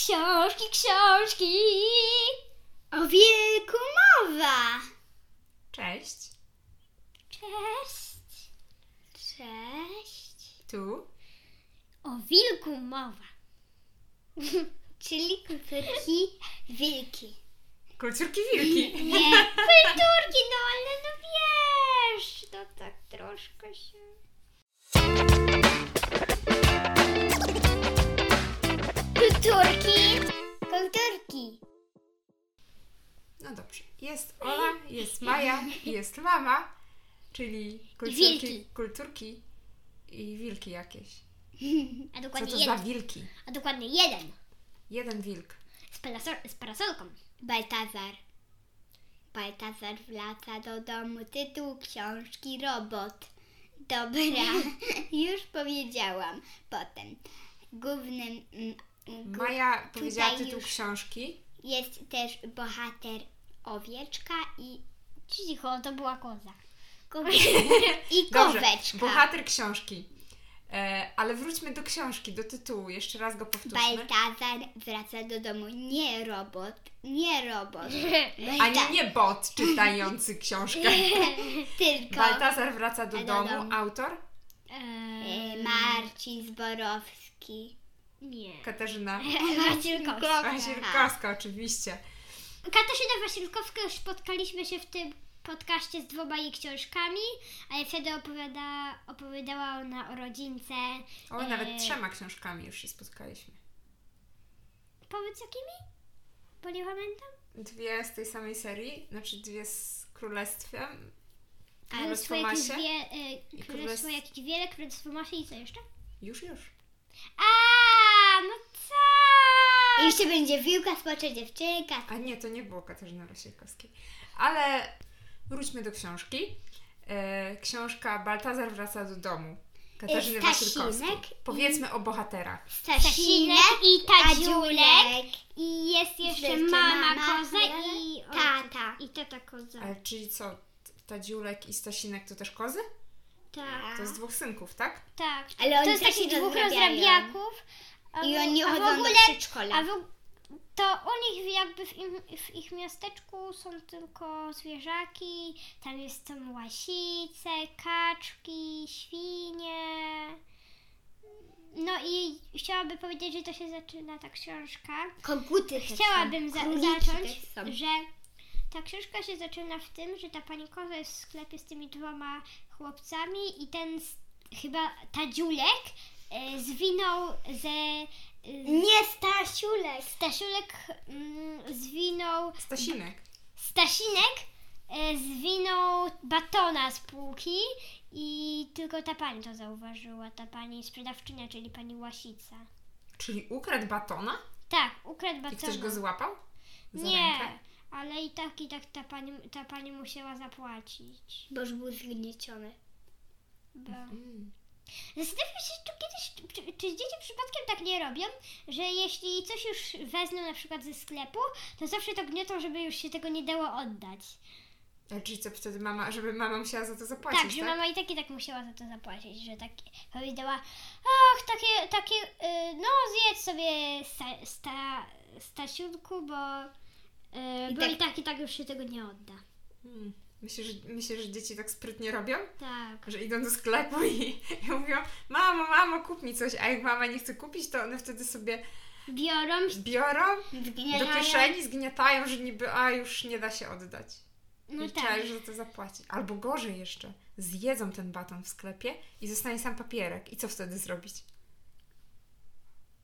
Książki, książki. O wilku mowa. Cześć. Cześć. Cześć. Tu. O wilku mowa. Czyli kulturki wilki. Kulturki wilki. Nie. Kulturki, no ale no wiesz, no tak troszkę się... Kulturki. Kulturki. No dobrze. Jest Ola, jest Maja, jest mama, czyli kulturki, wilki. kulturki i wilki jakieś. A Co dokładnie to za jeden. wilki? A dokładnie jeden. Jeden wilk. Z, parasol- z parasolką. Baltazar. Baltazar wraca do domu. Tytuł książki Robot. Dobra, już powiedziałam. Potem głównym mm, mm, Maja powiedziała tytuł książki. jest też bohater owieczka i, Cicho, to była koza. i koweczka. bohater książki. E, ale wróćmy do książki, do tytułu. Jeszcze raz go powtórzmy. Baltazar wraca do domu. Nie robot, nie robot. Ani nie bot czytający książkę. Tylko Baltazar wraca do Do domu. domu. Autor? e, Marcin Zborowski. Nie. Katarzyna Wasilkowska. Wasierkowska oczywiście. Katarzyna Wasilkowska już spotkaliśmy się w tym podcaście z dwoma jej książkami, ale wtedy opowiada, opowiadała ona o rodzince. O, nawet e, trzema książkami już się spotkaliśmy. Powiedz jakimi? Bo nie pamiętam. Dwie z tej samej serii, znaczy dwie z Królestwem. Królestwo Królestwo jakieś wie, e, Królestwo Królestw- jakieś wiele, Królestwo Masie i co jeszcze? Już, już. A, no co? I jeszcze będzie wiłka, spocze dziewczynka. A nie, to nie było Katarzyny Wasierkowskiej. Ale wróćmy do książki. E, książka Baltazar wraca do domu. Katarzyny i- Powiedzmy o bohaterach. Stasinek i Tadziulek. I jest jeszcze mama, mama, koza i Tata. I tata koza. Ale czyli co? Tadziulek i Stasinek to też kozy? Tak, To z dwóch synków, tak? tak. Ale to jest takich dwóch rozrabiaków. A I oni chodzą do ogóle, przedszkola. A w, to u nich jakby w, im, w ich miasteczku są tylko zwierzaki. Tam jest są łasice, kaczki, świnie. No i chciałabym powiedzieć, że to się zaczyna ta książka. Koguty Chciałabym za- zacząć, że ta książka się zaczyna w tym, że ta pani koza jest w sklepie z tymi dwoma chłopcami i ten chyba Tadziulek e, zwinął ze... E, Nie Stasiulek. Stasiulek mm, zwinął... Stasinek. Stasinek e, zwinął batona z półki i tylko ta pani to zauważyła, ta pani sprzedawczynia, czyli pani Łasica. Czyli ukradł batona? Tak, ukradł I batona. ktoś go złapał? Za Nie, rękę? ale i tak, i tak ta pani, ta pani musiała zapłacić. Bo już był zgnieciony. Bo... Mm. Zastanawiam się, czy kiedyś, czy, czy dzieci przypadkiem tak nie robią, że jeśli coś już wezmą na przykład ze sklepu, to zawsze to gniotą, żeby już się tego nie dało oddać. A czyli co wtedy mama, żeby mama musiała za to zapłacić, tak, tak? że mama i tak i tak musiała za to zapłacić, że tak powiedziała, ach, takie, takie, y, no zjedz sobie sta, sta, Stasiunku, bo, y, I bo tak- i tak i tak już się tego nie odda. Mm. Myślę, że, myślę, że dzieci tak sprytnie robią, Tak. że idą do sklepu i, i mówią mamo, mamo, kup mi coś, a jak mama nie chce kupić, to one wtedy sobie Biorą biorą do Zgniatają. kieszeni, zgniatają, że niby, a już nie da się oddać. No I tak. trzeba już za to zapłacić. Albo gorzej jeszcze, zjedzą ten baton w sklepie i zostanie sam papierek. I co wtedy zrobić?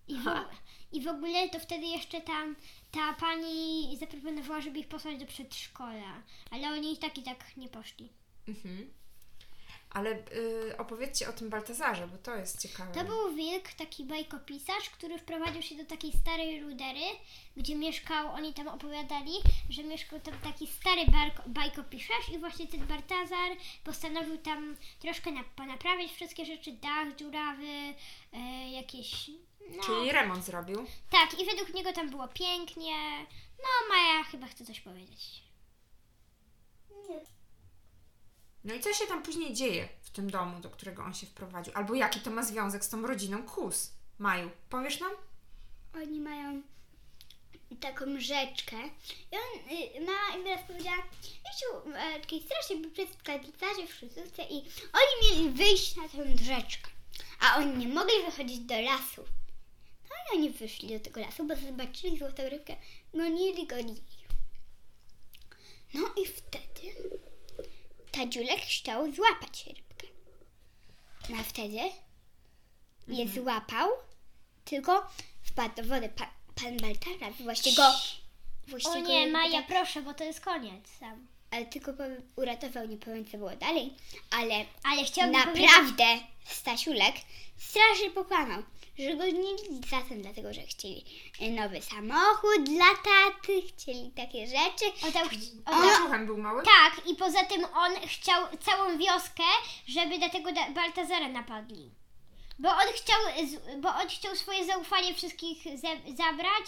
I w, I w ogóle to wtedy jeszcze tam ta pani zaproponowała, żeby ich posłać do przedszkola, ale oni i tak i tak nie poszli. Mhm. Ale y, opowiedzcie o tym Baltazarze, bo to jest ciekawe. To był wilk, taki bajkopisarz, który wprowadził się do takiej starej rudery, gdzie mieszkał, oni tam opowiadali, że mieszkał tam taki stary barko, bajkopisarz i właśnie ten Baltazar postanowił tam troszkę na, ponaprawiać wszystkie rzeczy, dach dziurawy, e, jakieś... No, Czyli remont zrobił. Tak, i według niego tam było pięknie. No, Maja chyba chce coś powiedzieć. No i co się tam później dzieje w tym domu, do którego on się wprowadził? Albo jaki to ma związek z tą rodziną Kus? Maju, powiesz nam? Oni mają taką rzeczkę i on, y, mama im raz powiedziała, Jasiu, e, takiej strasznie był przedstawicielze w sztuce i oni mieli wyjść na tę rzeczkę, a oni nie mogli wychodzić do lasu. No i oni wyszli do tego lasu, bo zobaczyli złotą rybkę, gonili, gonili. No i wtedy Tadziulek chciał złapać rybkę. No a wtedy je złapał, tylko wpadł do wody pa, pan Baltazar, właśnie go... Właśnie O go nie, jakby Maja, tak- proszę, bo to jest koniec sam. Ale tylko uratował, nie powiem co było dalej, ale Ale chciałabym powiedzieć... naprawdę Stasiulek strasznie pokłamał, że go nie licytacją, dlatego że chcieli e, nowy samochód dla taty, chcieli takie rzeczy. Oddał, oddał, Maciuchem był mały? tak, i poza tym on chciał całą wioskę, żeby do tego Baltazara napadli. Bo on chciał, bo on chciał swoje zaufanie wszystkich ze, zabrać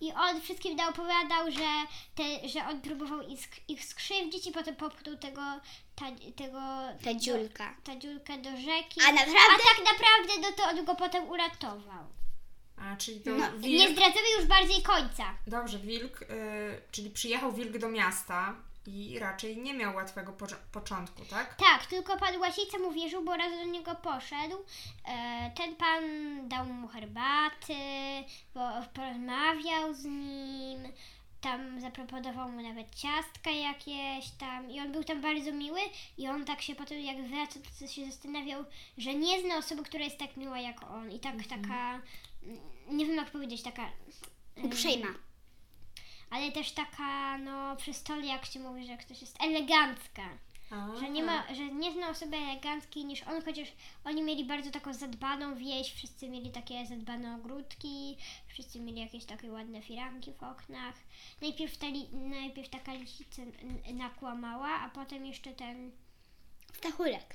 i on wszystkim opowiadał, że, te, że on próbował ich, ich skrzywdzić i potem popchnął tego, ta, tego Tadziulka. Do, tadziulkę do rzeki. A naprawdę? A tak naprawdę no to on go potem uratował. A, czyli to No, wilk... Nie zdradzamy już bardziej końca. Dobrze, wilk, y, czyli przyjechał wilk do miasta i raczej nie miał łatwego pocz- początku, tak? Tak, tylko pan Łasica mu wierzył, bo raz do niego poszedł. E, ten pan dał mu herbaty, bo porozmawiał z nim. Tam zaproponował mu nawet ciastka jakieś tam i on był tam bardzo miły i on tak się potem jak wracał, to się zastanawiał, że nie zna osoby, która jest tak miła jak on i tak taka, mm, nie wiem jak powiedzieć, taka... Uprzejma. Ale też taka, no, przy stole jak się mówi, że ktoś jest elegancka. Że nie ma, że nie zna osoby eleganckiej niż on, chociaż oni mieli bardzo taką zadbaną wieś, wszyscy mieli takie zadbane ogródki, wszyscy mieli jakieś takie ładne firanki w oknach. Najpierw ta, li, najpierw taka lisica nakłamała, a potem jeszcze ten... Stachulek.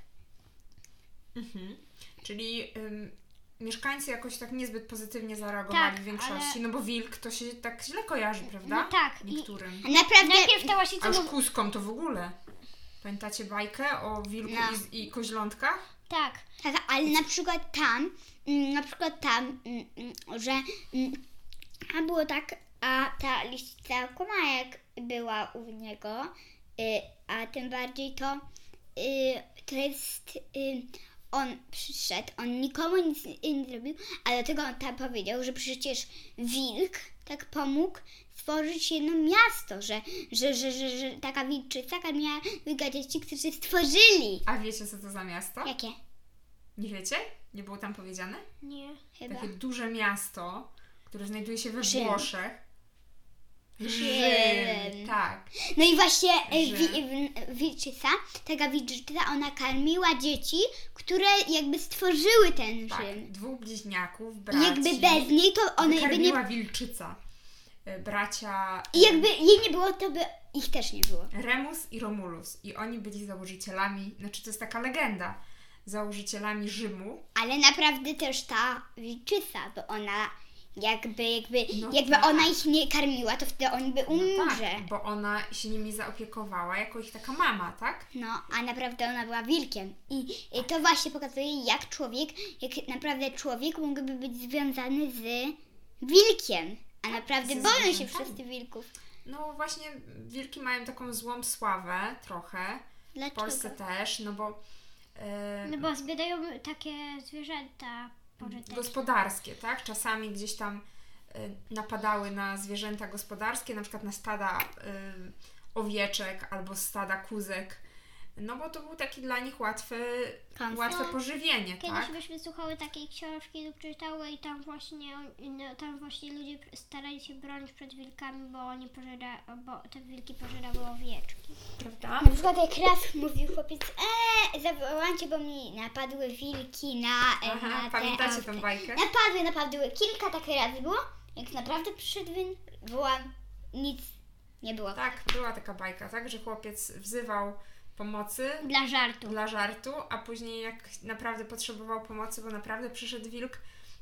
Mhm. Czyli ym, mieszkańcy jakoś tak niezbyt pozytywnie zareagowali Tak, w większości, ale- no bo wilk to się tak źle kojarzy, prawda? No tak, i- Niektórym. A naprawdę... Najpierw ta A łasica już mówi... kuskom to w ogóle. Pamiętacie bajkę o wilku No. i, i koźlątkach? Tak, Tak, ale na przykład tam, mm, na przykład tam, mm, mm, że a było tak, a ta liścica kuma jak była u niego, y, a tym bardziej to, y, to jest, y, on przyszedł, on nikomu nic nie, zrobił, a dlatego on tam powiedział, że przecież wilk tak pomógł stworzyć jedno miasto, że, że, że, że, że taka wilczyca miała dwójka dzieci, którzy stworzyli. A wiecie co to za miasto? Jakie? Nie wiecie? Nie było tam powiedziane? nie. Chyba. Takie duże miasto, które znajduje się we. Włoszech. Rzym. Tak. No i właśnie Że- wi, wilczyca, taka wilczyca, ona karmiła dzieci, które jakby stworzyły ten Tak, Rzym. dwóch bliźniaków, I braci. jakby bez niej to one jakby nie... Wykarmiła wilczyca. Y, Bracia I jakby jej nie było, to by ich też nie było. Remus i Romulus. I oni byli założycielami, znaczy to jest taka legenda, założycielami Rzymu. Ale naprawdę też ta wilczyca, bo ona jakby, jakby, No jakby tak. ona ich nie karmiła, to wtedy oni by No umrze. tak, bo ona się nimi zaopiekowała jako ich taka mama, tak? No, a naprawdę ona była wilkiem. I, I to właśnie pokazuje, jak człowiek, jak naprawdę człowiek mógłby być związany z wilkiem. A naprawdę ze boją się wszyscy wilków. No właśnie wilki mają taką złą sławę trochę. W Dlaczego? Polsce też, no bo e, No bo zbiadają takie zwierzęta gospodarskie, tak? Czasami gdzieś tam e, napadały na zwierzęta gospodarskie, na przykład na stada e, owieczek albo stada kuzek. No bo to był taki dla nich łatwy, łatwe pożywienie, Kiedyś tak? byśmy słuchały takiej książki lub czytały i tam właśnie, no, tam właśnie ludzie starali się bronić przed wilkami, bo oni pożera, bo te wilki pożerały owieczki. Prawda? Na przykład jak raz mówił chłopiec, eee, zawołajcie, bo mi napadły wilki na, e, Aha, na pamiętacie tę bajkę? Napadły, napadły. Kilka takich razy było. Jak naprawdę przyszedł wilk, wołam, nic nie było. Tak, była taka bajka, tak? Że chłopiec wzywał pomocy Dla żartu. dla żartu, a później jak naprawdę potrzebował pomocy, bo naprawdę przyszedł wilk,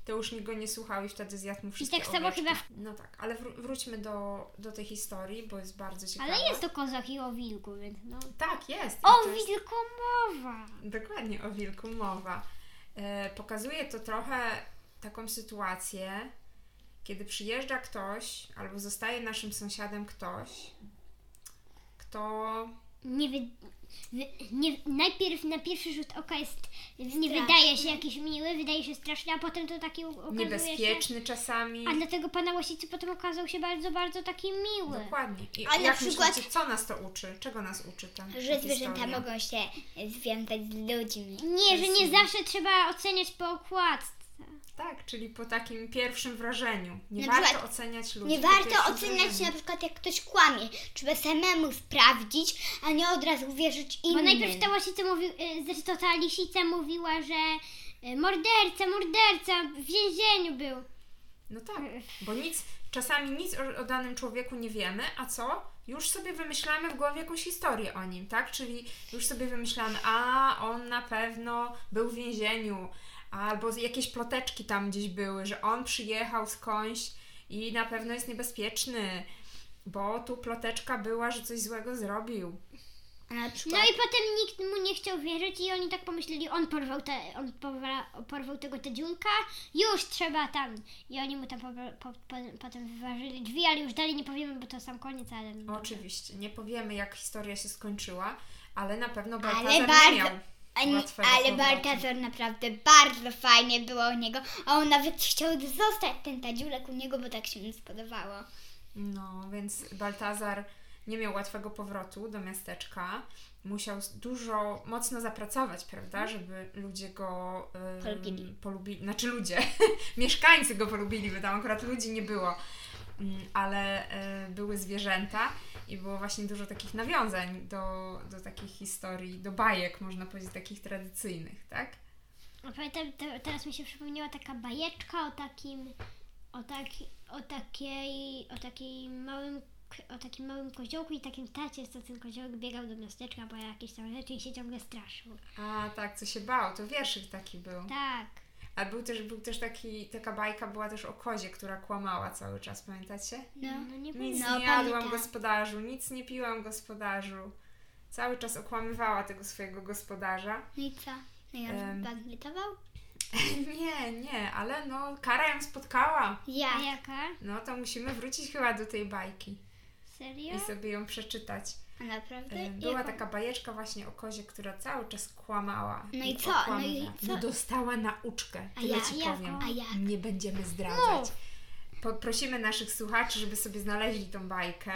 to już nikt go nie słuchał i wtedy zjadł mu wszystkie tak samo chyba No tak, ale wró- wróćmy do, do tej historii, bo jest bardzo ciekawa. Ale jest to kozak i o wilku, więc no. Tak, jest. I O jest wilku mowa! Dokładnie o wilku mowa. E, pokazuje to trochę taką sytuację, kiedy przyjeżdża ktoś albo zostaje naszym sąsiadem ktoś, kto Nie, wy, nie najpierw na pierwszy rzut oka jest nie wydaje się jakiś miły, wydaje się straszny, a potem to taki okazuje się. niebezpieczny czasami. A dlatego pana Łasicy potem okazał się bardzo, bardzo taki miły. Dokładnie. I A na jak przykład- myślicie, co nas to uczy? Czego nas uczy ta, Że zwierzęta historia? mogą się związać z ludźmi. Nie, że nie zawsze trzeba oceniać po okładce. Tak, czyli po takim pierwszym wrażeniu. Nie Na warto przykład oceniać ludzi. Nie warto oceniać wrażeniu. na przykład jak ktoś kłamie. Trzeba samemu sprawdzić, a nie od razu wierzyć innym. Bo najpierw ta łasica mówił, y, zresztą ta lisica mówiła, że y, morderca, morderca w więzieniu był. No tak, bo nic, czasami nic o, o danym człowieku nie wiemy, a co? Już sobie wymyślamy w głowie jakąś historię o nim, tak? Czyli już sobie wymyślamy, a on na pewno był w więzieniu, albo jakieś ploteczki tam gdzieś były, że on przyjechał skądś i na pewno jest niebezpieczny, bo tu ploteczka była, że coś złego zrobił. A na No i potem nikt mu nie chciał wierzyć i oni tak pomyśleli, on porwał, te, on porwa, porwał tego tedziulka, już trzeba tam. I oni mu tam po, po, po, potem wyważyli drzwi, ale już dalej nie powiemy, bo to sam koniec, ale... no. Oczywiście, nie powiemy jak historia się skończyła, ale na pewno Ale Baltazar nie bardzo- miał a nie, łatwego ale. Baltazar naprawdę bardzo fajnie było u niego. A on nawet chciał zostać ten tadziulek u niego, bo tak się mu spodobało. No, więc Baltazar nie miał łatwego powrotu do miasteczka. Musiał dużo, mocno zapracować, prawda, żeby ludzie go ym, Polubili. polubili. Znaczy ludzie, mieszkańcy go polubili, bo tam akurat ludzi nie było, Ym, ale y, były zwierzęta i było właśnie dużo takich nawiązań do, do takich historii, do bajek, można powiedzieć, takich tradycyjnych, tak? A Pamiętam, te, teraz mi się przypomniała taka bajeczka o takim, o, taki, o takiej, o takiej małym, o takim małym koziołku i takim tacie, co ten koziołek biegał do miasteczka po jakieś tam rzeczy i się ciągle straszył. A tak, co się bał, to wierszyk taki był. Tak. A był też, był też taki, taka bajka była też o kozie, która kłamała cały czas, pamiętacie? No. No nie Nic No, nie jadłam pamiętam. gospodarzu, nic nie piłam gospodarzu. Cały czas okłamywała tego swojego gospodarza. No i co? No on Em. bankrutował? nie, nie, ale no kara ją spotkała. Ja. A jaka? No to musimy wrócić chyba do tej bajki Serio? i sobie ją przeczytać. Naprawdę? E, Była Jaką? taka bajeczka właśnie o kozie, która cały czas kłamała. No i co? No i co? Dostała nauczkę. A ja- ci powiem. A jak? Nie będziemy zdradzać. Mów. Poprosimy naszych słuchaczy, żeby sobie znaleźli tą bajkę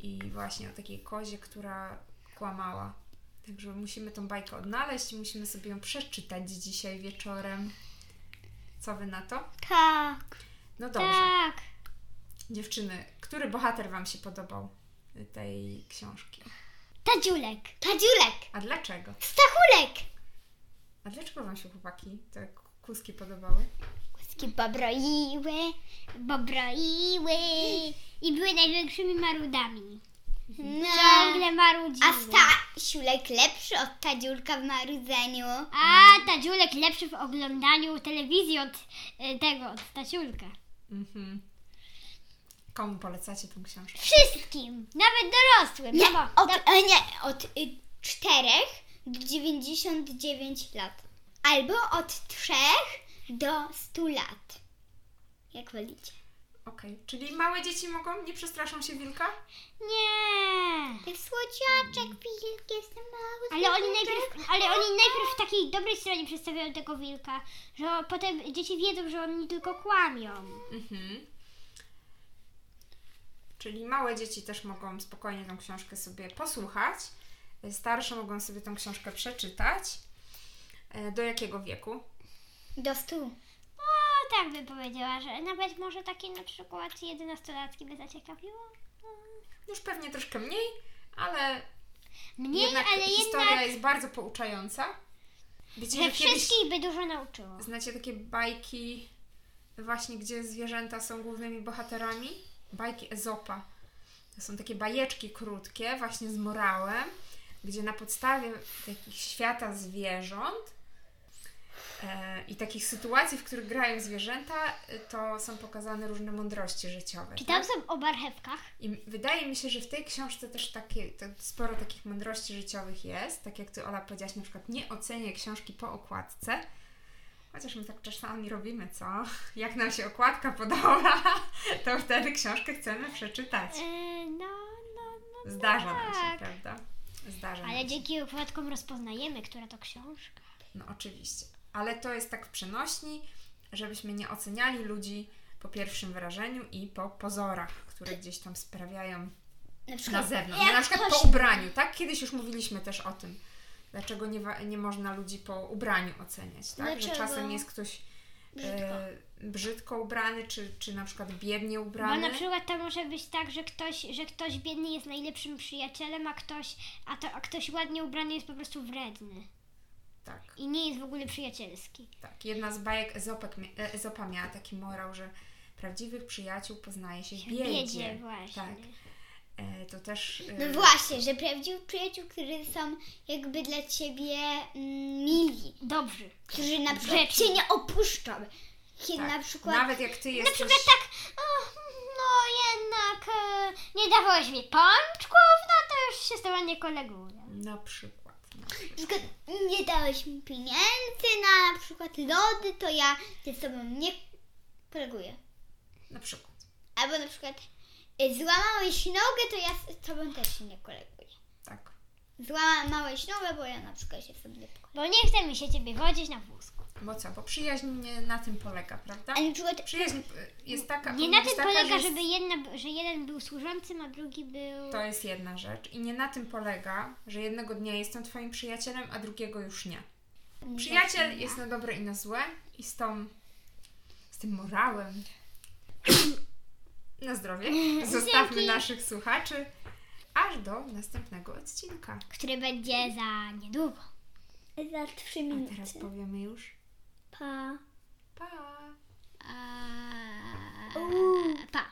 i właśnie o takiej kozie, która kłamała. Także musimy tą bajkę odnaleźć i musimy sobie ją przeczytać dzisiaj wieczorem. Co wy na to? Tak. No dobrze. Tak. Dziewczyny, który bohater wam się podobał tej książki? Tadziulek. Tadziulek. A dlaczego? Stachulek. A dlaczego wam się chłopaki te kuski podobały? Łuski pobroiły. Bobroiły. I były największymi marudami. No. Ciągle marudziły. A Stasiulek lepszy od Tadziulka w marudzeniu. A Tadziulek lepszy w oglądaniu telewizji od y, tego, od Stasiulka. Mhm. Komu polecacie tą książkę? Wszystkim, nawet dorosłym. Nie, no bo, od, e, nie, od y, 4 do 99 lat. Albo od 3 do 100 lat. Jak wolicie. Okej, czyli małe dzieci mogą, nie przestraszą się wilka? nie. To jest słodziaczek, wilk, jestem mały. Ale oni, najpierw, ale oni najpierw w takiej dobrej stronie przedstawiają tego wilka, że potem dzieci wiedzą, że oni tylko kłamią. Mhm. Czyli małe dzieci też mogą spokojnie tą książkę sobie posłuchać. Starsze mogą sobie tą książkę przeczytać. E, Do jakiego wieku? Do 100. No tak bym powiedziała, że nawet może takie na przykład 11-latki by zaciekawiło. Już pewnie troszkę mniej, ale Mnie, jednak ale historia jednak, jest bardzo pouczająca. Wiecie, że wszystkich by dużo nauczyło. znacie takie bajki właśnie, gdzie zwierzęta są głównymi bohaterami? Bajki Ezopa. To są takie bajeczki krótkie, właśnie z morałem, gdzie na podstawie takich świata zwierząt e, i takich sytuacji, w których grają zwierzęta, to są pokazane różne mądrości życiowe. Czy tak? tam są o marchewkach? I wydaje mi się, że w tej książce też takie, sporo takich mądrości życiowych jest. Tak jak ty, Ola, powiedziałaś, na przykład nie ocenię książki po okładce. Chociaż my tak czasami robimy, co? Jak nam się okładka podoba, to wtedy książkę chcemy przeczytać. E, no, no, no. Zdarza nam się, tak. prawda? Zdarza nam Ale się. dzięki okładkom rozpoznajemy, która to książka. No oczywiście. Ale to jest tak w przenośni, żebyśmy nie oceniali ludzi po pierwszym wrażeniu i po pozorach, które gdzieś tam sprawiają Na na przykład, zewnątrz. jak Na przykład po ubraniu, tak? Kiedyś już mówiliśmy też o tym. Dlaczego nie, nie można ludzi po ubraniu oceniać, tak? Że Dlaczego? czasem jest ktoś Brzydko. e, brzydko ubrany, czy, czy na przykład biednie Bo ubrany. na przykład to może być tak, że ktoś, że ktoś biedny jest najlepszym przyjacielem, a ktoś, a, to, a ktoś ładnie ubrany jest po prostu wredny. Tak, I nie jest w ogóle przyjacielski. tak. Jedna z bajek Ezopek, mia- e, Ezopa miała taki morał, że prawdziwych przyjaciół poznaje się W biedzie. biedzie właśnie. Tak. E, to też... e, No właśnie, że prawdziwych przyjaciół, którzy są jakby dla ciebie mm, mili, Dobrzy. którzy na przykład cię nie opuszczą. Kiedy tak. na przykład Nawet jak ty jesteś... przykład tak, no jednak e, nie dawałeś mi pączków, no to już się z tobą nie koleguję. Na przykład. Na przykład. na nie dałeś mi pieniędzy na na przykład lody, to ja ze sobą nie koleguję. Na przykład. Albo na przykład złamałeś nogę, to ja z tobą też się nie koleguję. Tak. Złamałeś nogę, bo ja na przykład się sobie nie. Bo nie chce mi się ciebie wodzić na wózku. Bo co? Bo przyjaźń nie na tym polega, prawda? A na przykład Przyjaźń y, jest taka... Nie na tym taka, polega, jest- żeby jedna, że jeden był służącym, a drugi był... To jest jedna rzecz. I nie na tym polega, że jednego dnia jestem twoim przyjacielem, a drugiego już nie. Przyjaciel jest na dobre i na złe i z tą... z tym morałem. Na zdrowie. Zostawmy Dzięki. naszych słuchaczy aż do następnego odcinka. który będzie za niedługo. Za trzy A teraz powiemy już Pa. pa! A... Pa.